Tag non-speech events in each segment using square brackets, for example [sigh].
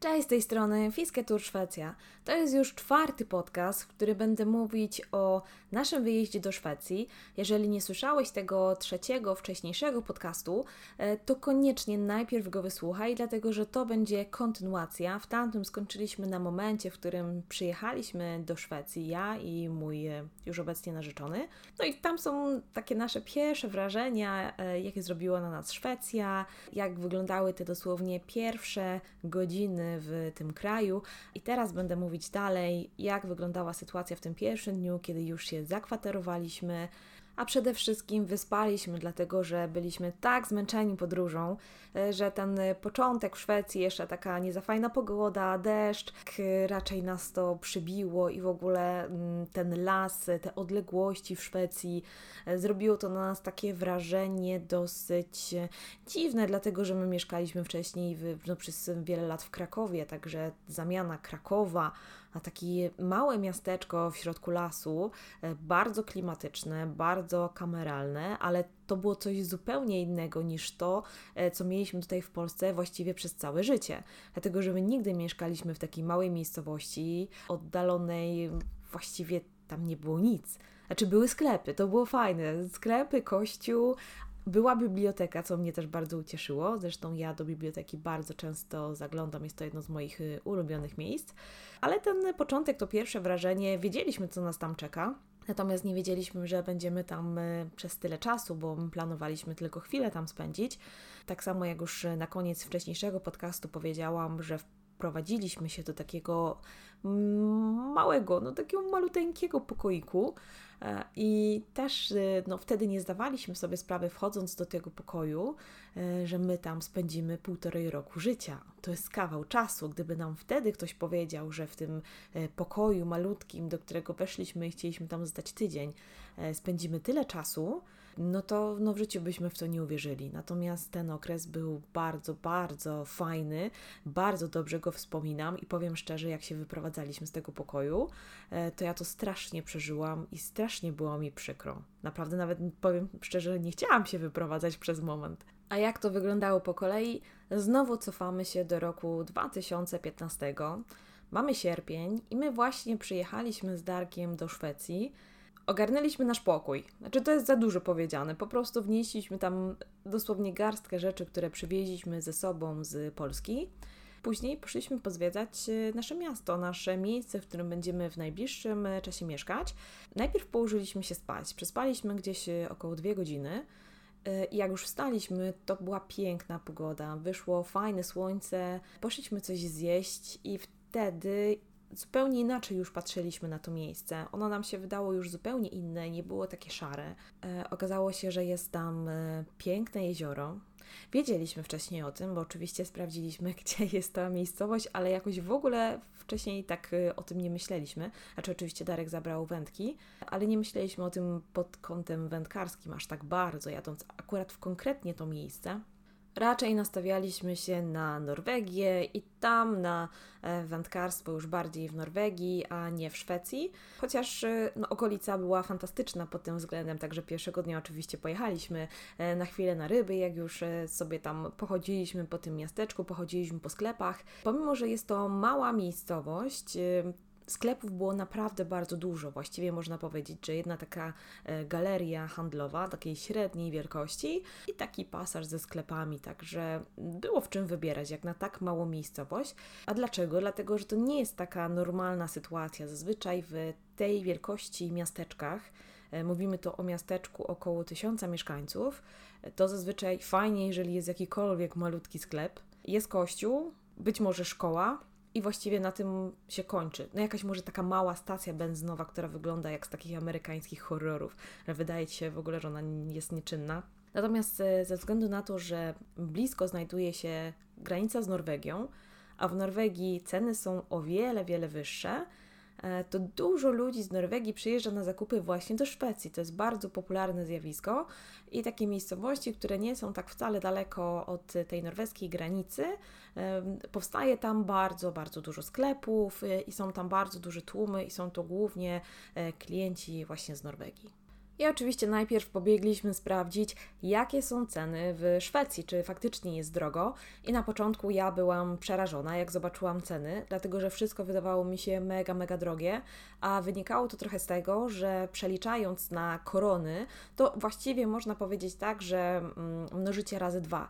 Cześć, z tej strony Fiskie Tour Szwecja. To jest już czwarty podcast, w którym będę mówić o naszym wyjeździe do Szwecji. Jeżeli nie słyszałeś tego trzeciego, wcześniejszego podcastu, e, to koniecznie najpierw go wysłuchaj, dlatego że to będzie kontynuacja. W tamtym skończyliśmy na momencie, w którym przyjechaliśmy do Szwecji, ja i mój e, już obecnie narzeczony. No i tam są takie nasze pierwsze wrażenia, e, jakie zrobiła na nas Szwecja, jak wyglądały te dosłownie pierwsze godziny w tym kraju. I teraz będę mówić dalej, jak wyglądała sytuacja w tym pierwszym dniu, kiedy już się zakwaterowaliśmy, a przede wszystkim wyspaliśmy, dlatego że byliśmy tak zmęczeni podróżą, e, że ten początek w Szwecji, jeszcze taka niezafajna pogoda, deszcz, raczej nas to przybiło i w ogóle mm, ten las, te odległości w Szwecji, e, zrobiło to na nas takie wrażenie dosyć dziwne, dlatego że my mieszkaliśmy wcześniej w, no, przez wiele lat w Krakowie, także zamiana Krakowa na takie małe miasteczko w środku lasu, e, bardzo klimatyczne, bardzo kameralne, ale to było coś zupełnie innego niż to, e, co mieliśmy tutaj w Polsce właściwie przez całe życie. Dlatego, że my nigdy mieszkaliśmy w takiej małej miejscowości, oddalonej, właściwie tam nie było nic. Znaczy były sklepy, to było fajne. Sklepy, kościół, była biblioteka, co mnie też bardzo ucieszyło. Zresztą ja do biblioteki bardzo często zaglądam, jest to jedno z moich y, ulubionych miejsc. Ale ten początek, to pierwsze wrażenie, wiedzieliśmy, co nas tam czeka. Natomiast nie wiedzieliśmy, że będziemy tam y, przez tyle czasu, bo planowaliśmy tylko chwilę tam spędzić. Tak samo jak już na koniec wcześniejszego podcastu powiedziałam, że wprowadziliśmy się do takiego małego, no takiego maluteńkiego pokoiku, E, I też e, no, wtedy nie zdawaliśmy sobie sprawy, wchodząc do tego pokoju, e, że my tam spędzimy półtorej roku życia. To jest kawał czasu. Gdyby nam wtedy ktoś powiedział, że w tym pokoju malutkim, do którego weszliśmy i chcieliśmy tam zostać tydzień, spędzimy tyle czasu, no to no w życiu byśmy w to nie uwierzyli. Natomiast ten okres był bardzo, bardzo fajny, bardzo dobrze go wspominam i powiem szczerze, jak się wyprowadzaliśmy z tego pokoju, to ja to strasznie przeżyłam i strasznie strasznie było mi przykro. Naprawdę nawet powiem szczerze, nie chciałam się wyprowadzać przez moment. A jak to wyglądało po kolei? Znowu cofamy się do roku 2015. Mamy sierpień i my właśnie przyjechaliśmy z Darkiem do Szwecji. Ogarnęliśmy nasz pokój. Znaczy, to jest za dużo powiedziane. Po prostu wnieśliśmy tam dosłownie garstkę rzeczy, które przywieźliśmy ze sobą z Polski. Później poszliśmy pozwiedzać e, nasze miasto, nasze miejsce, w którym będziemy w najbliższym e, czasie mieszkać. Najpierw położyliśmy się spać. Przespaliśmy gdzieś e, około dwie godziny. I jak już wstaliśmy, to była piękna pogoda. Wyszło fajne słońce, poszliśmy coś zjeść i wtedy zupełnie inaczej już patrzyliśmy na to miejsce. Ono nam się wydało już zupełnie inne, nie było takie szare. E, okazało się, że jest tam e, piękne jezioro. Wiedzieliśmy wcześniej o tym, bo oczywiście sprawdziliśmy, [laughs] gdzie jest ta miejscowość, ale jakoś w ogóle wcześniej tak e, o tym nie myśleliśmy. Znaczy, oczywiście Darek zabrał wędki, ale nie myśleliśmy o tym pod kątem wędkarskim aż tak bardzo, jadąc akurat w konkretnie to miejsce. Raczej nastawialiśmy się na Norwegię i tam na e, wędkarstwo już bardziej w Norwegii, a nie w Szwecji. Chociaż e, no, okolica była fantastyczna pod tym względem, także pierwszego dnia oczywiście pojechaliśmy e, na chwilę na ryby, jak już sobie tam pochodziliśmy po tym miasteczku, pochodziliśmy po sklepach. Pomimo, że jest to mała miejscowość, sklepów było naprawdę bardzo dużo. Właściwie można powiedzieć, że jedna taka e, galeria handlowa, takiej średniej wielkości i taki pasaż ze sklepami, także było w czym wybierać, jak na tak małą miejscowość. A dlaczego? Dlatego, że to nie jest taka normalna sytuacja. Zazwyczaj w tej wielkości miasteczkach, e, mówimy tu o miasteczku około tysiąca mieszkańców, to zazwyczaj fajnie, jeżeli jest jakikolwiek malutki sklep, jest kościół, być może szkoła, i właściwie na tym się kończy. No jakaś może taka mała stacja benzynowa, która wygląda jak z takich amerykańskich horrorów, że wydaje się w ogóle, że ona jest nieczynna. Natomiast e, ze względu na to, że blisko znajduje się granica z Norwegią, a w Norwegii ceny są o wiele, wiele wyższe, to dużo ludzi z Norwegii przyjeżdża na zakupy właśnie do Szwecji. To jest bardzo popularne zjawisko i takie miejscowości, które nie są tak wcale daleko od tej norweskiej granicy, powstaje tam bardzo, bardzo dużo sklepów e, i są tam bardzo duże tłumy i są to głównie e, klienci właśnie z Norwegii. I oczywiście najpierw pobiegliśmy sprawdzić, jakie są ceny w Szwecji, czy faktycznie jest drogo. I na początku ja byłam przerażona, jak zobaczyłam ceny, dlatego że wszystko wydawało mi się mega, mega drogie, a wynikało to trochę z tego, że przeliczając na korony, to właściwie można powiedzieć tak, że mm, mnożycie razy dwa.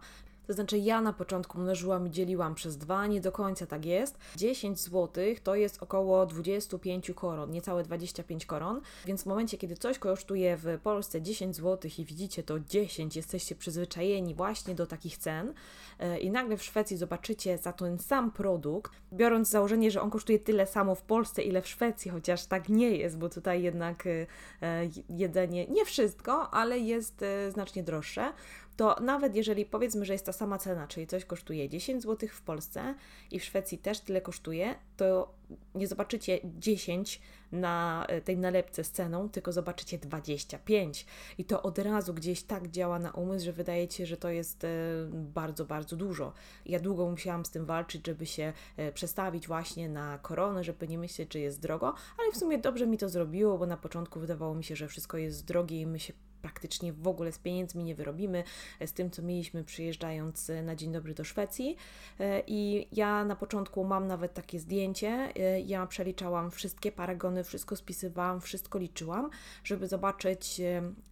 To znaczy ja na początku mnożyłam i dzieliłam przez dwa, nie do końca tak jest. 10 zł to jest około 25 koron, niecałe 25 koron, więc w momencie, kiedy coś kosztuje w Polsce 10 zł i widzicie to 10, jesteście przyzwyczajeni właśnie do takich cen e, i nagle w Szwecji zobaczycie za ten sam produkt, biorąc założenie, że on kosztuje tyle samo w Polsce, ile w Szwecji, chociaż tak nie jest, bo tutaj jednak e, e, jedzenie, nie wszystko, ale jest znacznie droższe, to nawet jeżeli powiedzmy, że jest ta sama cena, czyli coś kosztuje 10 zł w Polsce i w Szwecji też tyle kosztuje, to nie zobaczycie 10 na e, tej nalepce z ceną, tylko zobaczycie 25. I to od razu gdzieś tak działa na umysł, że wydaje się, że to jest e, bardzo, bardzo dużo. Ja długo musiałam z tym walczyć, żeby się e, przestawić właśnie na koronę, żeby nie myśleć, że jest drogo, ale w sumie dobrze mi to zrobiło, bo na początku wydawało mi się, że wszystko jest drogie i my się praktycznie w ogóle z pieniędzmi nie wyrobimy, z tym co mieliśmy przyjeżdżając na dzień dobry do Szwecji. I ja na początku mam nawet takie zdjęcie. Ja przeliczałam wszystkie paragony, wszystko spisywałam, wszystko liczyłam, żeby zobaczyć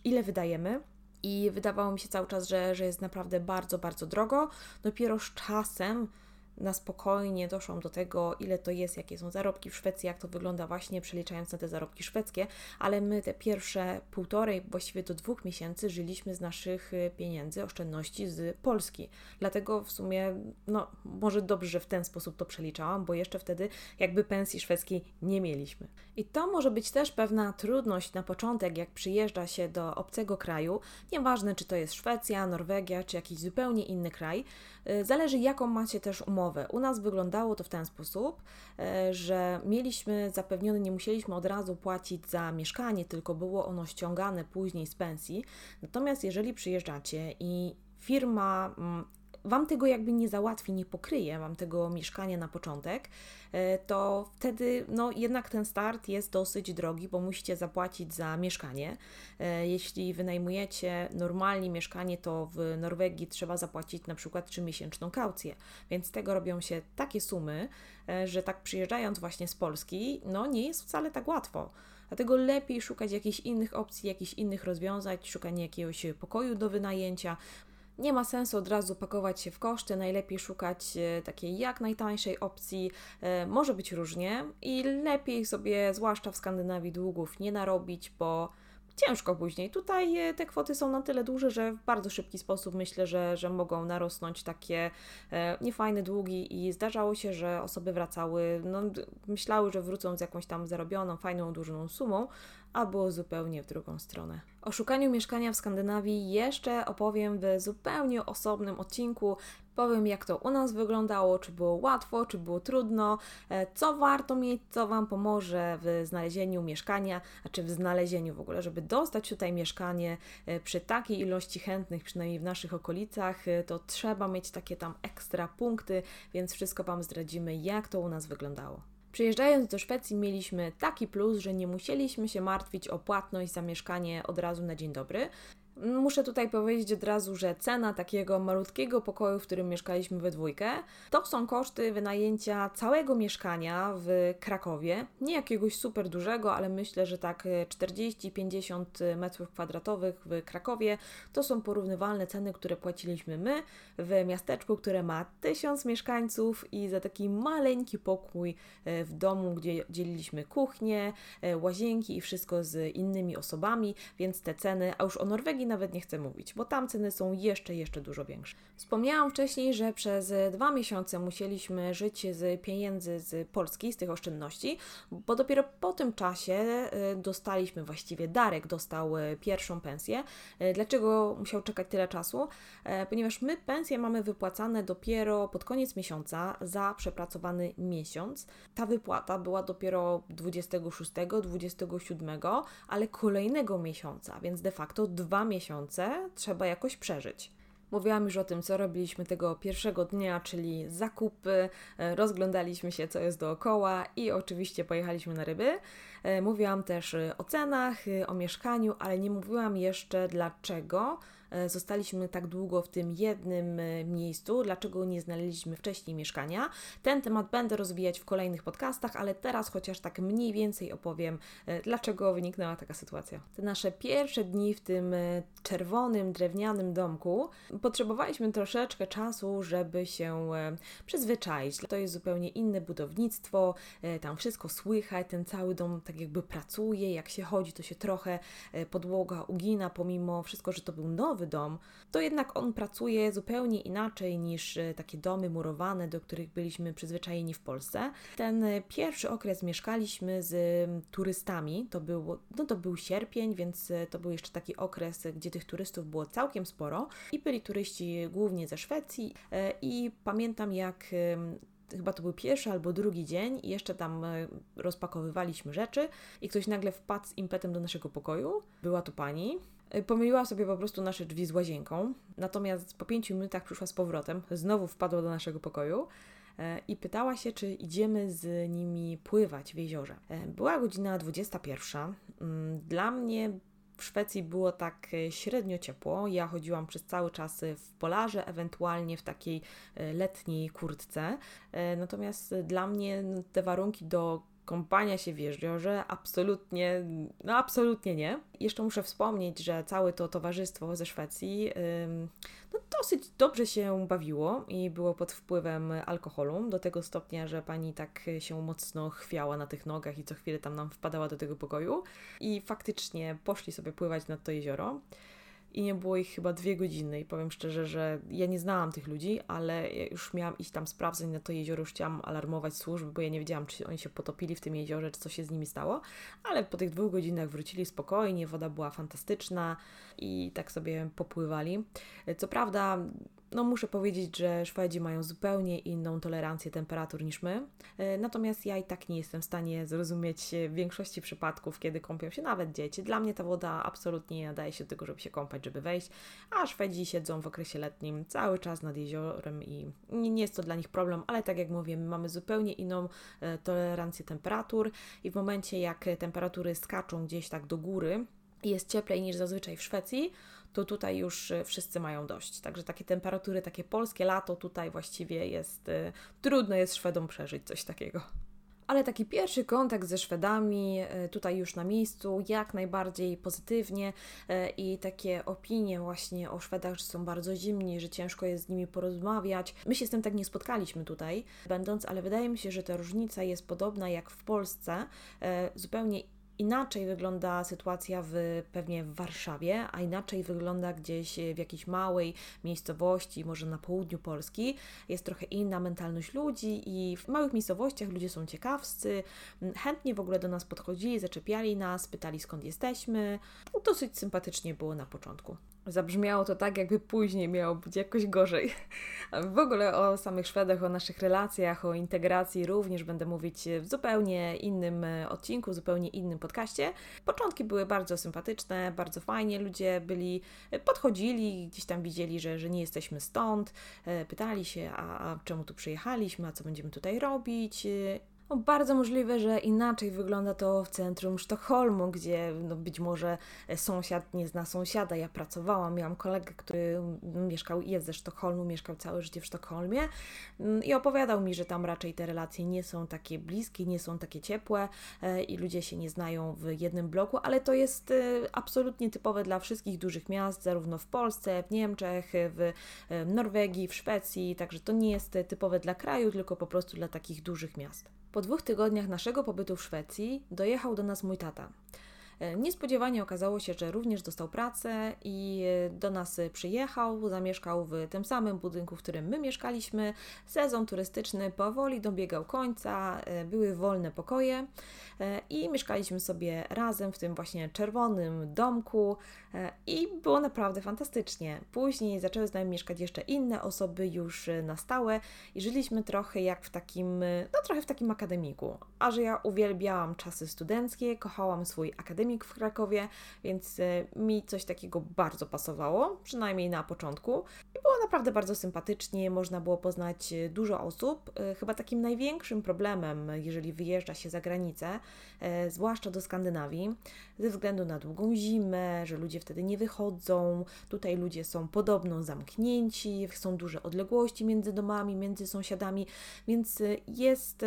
ile wydajemy. I wydawało mi się cały czas, że, że jest naprawdę bardzo, bardzo drogo. Dopiero z czasem na spokojnie doszłam do tego, ile to jest, jakie są zarobki w Szwecji, jak to wygląda właśnie przeliczając na te zarobki szwedzkie, ale my te pierwsze półtorej, właściwie do dwóch miesięcy żyliśmy z naszych y, pieniędzy, oszczędności z Polski. Dlatego w sumie, no może dobrze, że w ten sposób to przeliczałam, bo jeszcze wtedy jakby pensji szwedzkiej nie mieliśmy. I to może być też pewna trudność na początek, jak przyjeżdża się do obcego kraju, nieważne czy to jest Szwecja, Norwegia, czy jakiś zupełnie inny kraj, y, zależy jaką macie też umowę umowę. U nas wyglądało to w ten sposób, e, że mieliśmy zapewnione, nie musieliśmy od razu płacić za mieszkanie, tylko było ono ściągane później z pensji. Natomiast jeżeli przyjeżdżacie i firma mm, Wam tego jakby nie załatwi, nie pokryje Wam tego mieszkania na początek, e, to wtedy no jednak ten start jest dosyć drogi, bo musicie zapłacić za mieszkanie. E, jeśli wynajmujecie normalnie mieszkanie, to w Norwegii trzeba zapłacić na przykład 3-miesięczną kaucję, więc z tego robią się takie sumy, e, że tak przyjeżdżając właśnie z Polski, no nie jest wcale tak łatwo. Dlatego lepiej szukać jakichś innych opcji, jakichś innych rozwiązań, szukanie jakiegoś pokoju do wynajęcia, nie ma sensu od razu pakować się w koszty, najlepiej szukać e, takiej jak najtańszej opcji. E, może być różnie i lepiej sobie, zwłaszcza w Skandynawii, długów nie narobić, bo ciężko później. Tutaj e, te kwoty są na tyle duże, że w bardzo szybki sposób myślę, że, że mogą narosnąć takie niefajne długi i zdarzało się, że osoby wracały, no, myślały, że wrócą z jakąś tam zarobioną, fajną, dużą sumą, a było zupełnie w drugą stronę. O szukaniu mieszkania w Skandynawii jeszcze opowiem w zupełnie osobnym odcinku. Powiem, jak to u nas wyglądało, czy było łatwo, czy było trudno, e, co warto mieć, co Wam pomoże w znalezieniu mieszkania, a czy w znalezieniu w ogóle, żeby dostać tutaj mieszkanie e, przy takiej ilości chętnych, przynajmniej w naszych okolicach, e, to trzeba mieć takie tam ekstra punkty, więc wszystko Wam zdradzimy, jak to u nas wyglądało. Przyjeżdżając do Szwecji mieliśmy taki plus, że nie musieliśmy się martwić o płatność za mieszkanie od razu na dzień dobry. Muszę tutaj powiedzieć od razu, że cena takiego malutkiego pokoju, w którym mieszkaliśmy we dwójkę, to są koszty wynajęcia całego mieszkania w Krakowie. Nie jakiegoś super dużego, ale myślę, że tak 40-50 metrów kwadratowych w Krakowie to są porównywalne ceny, które płaciliśmy my w miasteczku, które ma 1000 mieszkańców i za taki maleńki pokój e, w domu, gdzie dzieliliśmy kuchnię, e, łazienki i wszystko z innymi osobami, więc te ceny, a już o Norwegii nawet nie chcę mówić, bo tam ceny są jeszcze, jeszcze dużo większe. Wspomniałam wcześniej, że przez dwa miesiące musieliśmy żyć z pieniędzy z Polski, z tych oszczędności, bo dopiero po tym czasie y, dostaliśmy, właściwie Darek dostał y, pierwszą pensję. Y, dlaczego musiał czekać tyle czasu? Ponieważ my pensje mamy wypłacane dopiero pod koniec miesiąca za przepracowany miesiąc. Ta wypłata była dopiero 26, 27, ale kolejnego miesiąca, więc de facto dwa miesiące miesiące trzeba jakoś przeżyć. Mówiłam już o tym, co robiliśmy tego pierwszego dnia, czyli zakupy, e, rozglądaliśmy się, co jest dookoła i oczywiście pojechaliśmy na ryby. E, mówiłam też o cenach, o mieszkaniu, ale nie mówiłam jeszcze dlaczego E, zostaliśmy tak długo w tym jednym e, miejscu, dlaczego nie znaleźliśmy wcześniej mieszkania. Ten temat będę rozwijać w kolejnych podcastach, ale teraz chociaż tak mniej więcej opowiem, e, dlaczego wyniknęła taka sytuacja. Te nasze pierwsze dni w tym czerwonym, drewnianym domku potrzebowaliśmy troszeczkę czasu, żeby się przyzwyczaić. To jest zupełnie inne budownictwo, tam wszystko słychać, ten cały dom tak jakby pracuje, jak się chodzi, to się trochę podłoga ugina, pomimo wszystko, że to był nowy nowy dom, to jednak on pracuje zupełnie inaczej niż e, takie domy murowane, do których byliśmy przyzwyczajeni w Polsce. Ten e, pierwszy okres mieszkaliśmy z turystami, to był, no to był sierpień, więc e, to był jeszcze taki okres, gdzie tych turystów było całkiem sporo i byli turyści głównie ze Szwecji i pamiętam jak chyba to był pierwszy albo drugi dzień i jeszcze tam rozpakowywaliśmy rzeczy i ktoś nagle wpadł z impetem do naszego pokoju. Była to pani, pomyliła sobie po prostu nasze drzwi z łazienką, natomiast po pięciu minutach przyszła z powrotem, znowu wpadła do naszego pokoju y, i pytała się, czy idziemy z nimi pływać w jeziorze. Y, była godzina 21. Mm, dla mnie w Szwecji było tak średnio ciepło. Ja chodziłam przez cały czas w polarze, ewentualnie w takiej letniej kurtce. Natomiast dla mnie te warunki do kąpania się w jeziorze absolutnie, no absolutnie nie. Jeszcze muszę wspomnieć, że całe to towarzystwo ze Szwecji no dosyć dobrze się bawiło i było pod wpływem alkoholu, do tego stopnia, że pani tak się mocno chwiała na tych nogach i co chwilę tam nam wpadała do tego pokoju. I faktycznie poszli sobie pływać nad to jezioro i nie było ich chyba dwie godziny i powiem szczerze, że ja nie znałam tych ludzi, ale już miałam iść tam sprawdzać na to jezioro, już chciałam alarmować służby, bo ja nie wiedziałam, czy oni się potopili w tym jeziorze, czy co się z nimi stało, ale po tych dwóch godzinach wrócili spokojnie, woda była fantastyczna i tak sobie popływali. Co prawda no muszę powiedzieć, że Szwedzi mają zupełnie inną tolerancję temperatur niż my. E, natomiast ja i tak nie jestem w stanie zrozumieć w większości przypadków, kiedy kąpią się nawet dzieci. Dla mnie ta woda absolutnie nie nadaje się do tego, żeby się kąpać, żeby wejść, a Szwedzi siedzą w okresie letnim cały czas nad jeziorem i nie jest to dla nich problem, ale tak jak mówię, my mamy zupełnie inną e, tolerancję temperatur i w momencie jak temperatury skaczą gdzieś tak do góry, jest cieplej niż zazwyczaj w Szwecji, to tutaj już y, wszyscy mają dość. Także takie temperatury, takie polskie lato tutaj właściwie jest, y, trudno jest Szwedom przeżyć coś takiego. Ale taki pierwszy kontakt ze Szwedami, y, tutaj już na miejscu, jak najbardziej pozytywnie i takie opinie właśnie o Szwedach, że są bardzo zimni, że ciężko jest z nimi porozmawiać. My się z tym tak nie spotkaliśmy tutaj, będąc, ale wydaje mi się, że ta różnica jest podobna jak w Polsce, zupełnie Inaczej wygląda sytuacja w, pewnie w Warszawie, a inaczej wygląda gdzieś w jakiejś małej miejscowości, może na południu Polski. Jest trochę inna mentalność ludzi i w małych miejscowościach ludzie są ciekawscy, chętnie w ogóle do nas podchodzili, zaczepiali nas, pytali skąd jesteśmy. Dosyć sympatycznie było na początku. Zabrzmiało to tak, jakby później miało być jakoś gorzej. [laughs] W ogóle o samych Szwedach, o naszych relacjach, o integracji również będę mówić w zupełnie innym e, odcinku, zupełnie innym podcaście. Początki były bardzo sympatyczne, bardzo fajnie, ludzie byli, e, podchodzili, gdzieś tam widzieli, że, że nie jesteśmy stąd, e, pytali się, a, a czemu tu przyjechaliśmy, a co będziemy tutaj robić no, bardzo możliwe, że inaczej wygląda to w centrum Sztokholmu, gdzie no, być może sąsiad nie zna sąsiada. Ja pracowałam, miałam kolegę, który mieszkał, jest ze Sztokholmu, mieszkał całe życie w Sztokholmie mm, i opowiadał mi, że tam raczej te relacje nie są takie bliskie, nie są takie ciepłe e, i ludzie się nie znają w jednym bloku, ale to jest e, absolutnie typowe dla wszystkich dużych miast, zarówno w Polsce, w Niemczech, w e, Norwegii, w Szwecji, także to nie jest typowe dla kraju, tylko po prostu dla takich dużych miast. Po dwóch tygodniach naszego pobytu w Szwecji dojechał do nas mój tata. E, niespodziewanie okazało się, że również dostał pracę i e, do nas przyjechał, zamieszkał w tym samym budynku, w którym my mieszkaliśmy. Sezon turystyczny powoli dobiegał końca, e, były wolne pokoje i mieszkaliśmy sobie razem w tym właśnie czerwonym domku i było naprawdę fantastycznie. Później zaczęły z nami mieszkać jeszcze inne osoby już na stałe i żyliśmy trochę jak w takim, no trochę w takim akademiku. A że ja uwielbiałam czasy studenckie, kochałam swój akademik, akademik w Krakowie, więc mi coś takiego bardzo pasowało, przynajmniej na początku. I było naprawdę bardzo sympatycznie, można było poznać dużo osób. Chyba takim największym problemem, jeżeli wyjeżdża się za granicę, zwłaszcza do Skandynawii, ze względu na długą zimę, że ludzie wtedy nie wychodzą, tutaj ludzie są podobno zamknięci, są duże odległości między domami, między sąsiadami, więc jest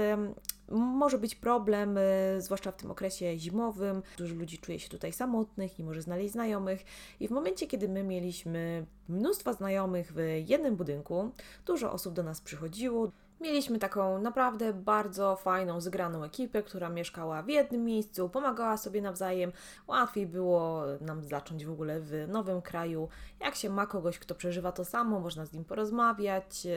może być problem, zwłaszcza w tym okresie zimowym. Dużo ludzi czuje się tutaj samotnych, nie może znaleźć znajomych. I w momencie, kiedy my mieliśmy mnóstwo znajomych w jednym budynku, dużo osób do nas przychodziło. Mieliśmy taką naprawdę bardzo fajną, zgraną ekipę, która mieszkała w jednym miejscu, pomagała sobie nawzajem. Łatwiej było nam zacząć w ogóle w nowym kraju. Jak się ma kogoś, kto przeżywa to samo, można z nim porozmawiać.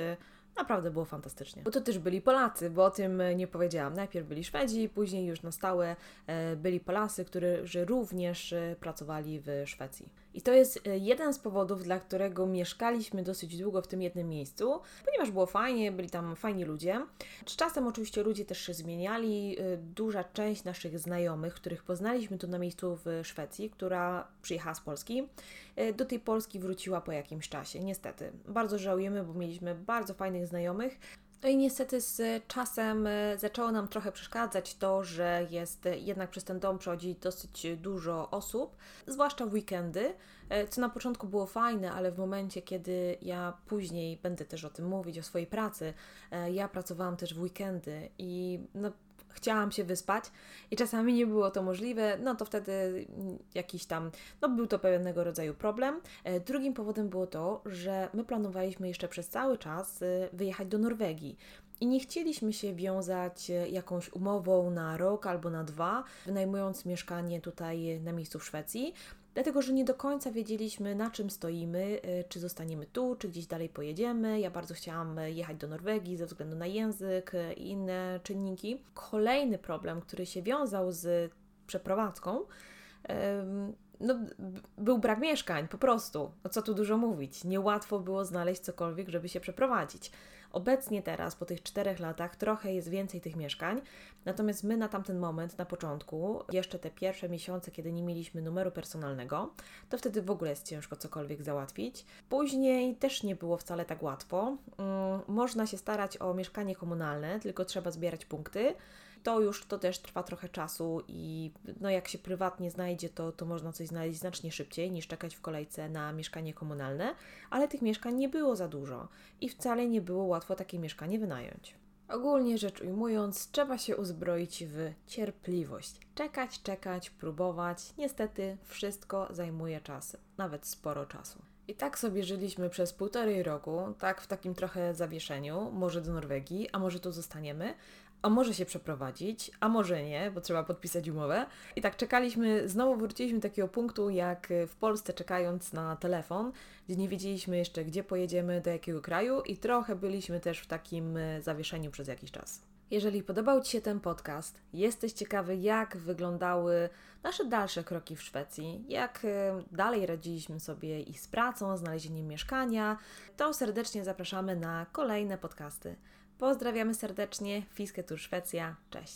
Naprawdę było fantastycznie. Bo to też byli Polacy, bo o tym nie powiedziałam. Najpierw byli Szwedzi, później już na stałe e, byli Polacy, którzy również e, pracowali w Szwecji. I to jest e, jeden z powodów, dla którego mieszkaliśmy dosyć długo w tym jednym miejscu, ponieważ było fajnie, byli tam fajni ludzie. Z czasem oczywiście ludzie też się zmieniali. Duża część naszych znajomych, których poznaliśmy tu na miejscu w Szwecji, która przyjechała z Polski, do tej Polski wróciła po jakimś czasie. Niestety. Bardzo żałujemy, bo mieliśmy bardzo fajnych znajomych. No i niestety z czasem e, zaczęło nam trochę przeszkadzać to, że jest e, jednak przez ten dom przechodzi dosyć dużo osób, zwłaszcza w weekendy, e, co na początku było fajne, ale w momencie, kiedy ja później będę też o tym mówić, o swojej pracy, ja pracowałam też w weekendy i no, chciałam się wyspać i czasami nie było to możliwe, no to wtedy jakiś tam, no był to pewnego rodzaju problem. E, drugim powodem było to, że my planowaliśmy jeszcze przez cały czas e, wyjechać do Norwegii. I nie chcieliśmy się wiązać e, jakąś umową na rok albo na dwa, wynajmując mieszkanie tutaj na miejscu w Szwecji, dlatego że nie do końca wiedzieliśmy, na czym stoimy, y, czy zostaniemy tu, czy gdzieś dalej pojedziemy. Ja bardzo chciałam jechać do Norwegii ze względu na język i inne czynniki. Kolejny problem, który się wiązał z przeprowadzką, no, był brak mieszkań, po prostu. No co tu dużo mówić. Niełatwo było znaleźć cokolwiek, żeby się przeprowadzić. Obecnie teraz, po tych czterech latach, trochę jest więcej tych mieszkań, natomiast my na tamten moment, na początku, jeszcze te pierwsze miesiące, kiedy nie mieliśmy numeru personalnego, to wtedy w ogóle jest ciężko cokolwiek załatwić. Później też nie było wcale tak łatwo. Mm, można się starać o mieszkanie komunalne, tylko trzeba zbierać punkty to już to też trwa trochę czasu i no jak się prywatnie znajdzie, to, to można coś znaleźć znacznie szybciej niż czekać w kolejce na mieszkanie komunalne, ale tych mieszkań nie było za dużo i wcale nie było łatwo takie mieszkanie wynająć. Ogólnie rzecz ujmując, trzeba się uzbroić w cierpliwość. Czekać, czekać, próbować. Niestety wszystko zajmuje czas, nawet sporo czasu. I tak sobie żyliśmy przez półtorej roku, tak w takim trochę zawieszeniu, może do Norwegii, a może tu zostaniemy, a może się przeprowadzić, a może nie, bo trzeba podpisać umowę. I tak czekaliśmy, znowu wróciliśmy do takiego punktu, jak w Polsce czekając na telefon, gdzie nie wiedzieliśmy jeszcze, gdzie pojedziemy, do jakiego kraju i trochę byliśmy też w takim e, zawieszeniu przez jakiś czas. Jeżeli podobał Ci się ten podcast, jesteś ciekawy, jak wyglądały nasze dalsze kroki w Szwecji, jak e, dalej radziliśmy sobie i z pracą, znalezieniem mieszkania, to serdecznie zapraszamy na kolejne podcasty. Pozdrawiamy serdecznie, Fisketur Szwecja, cześć!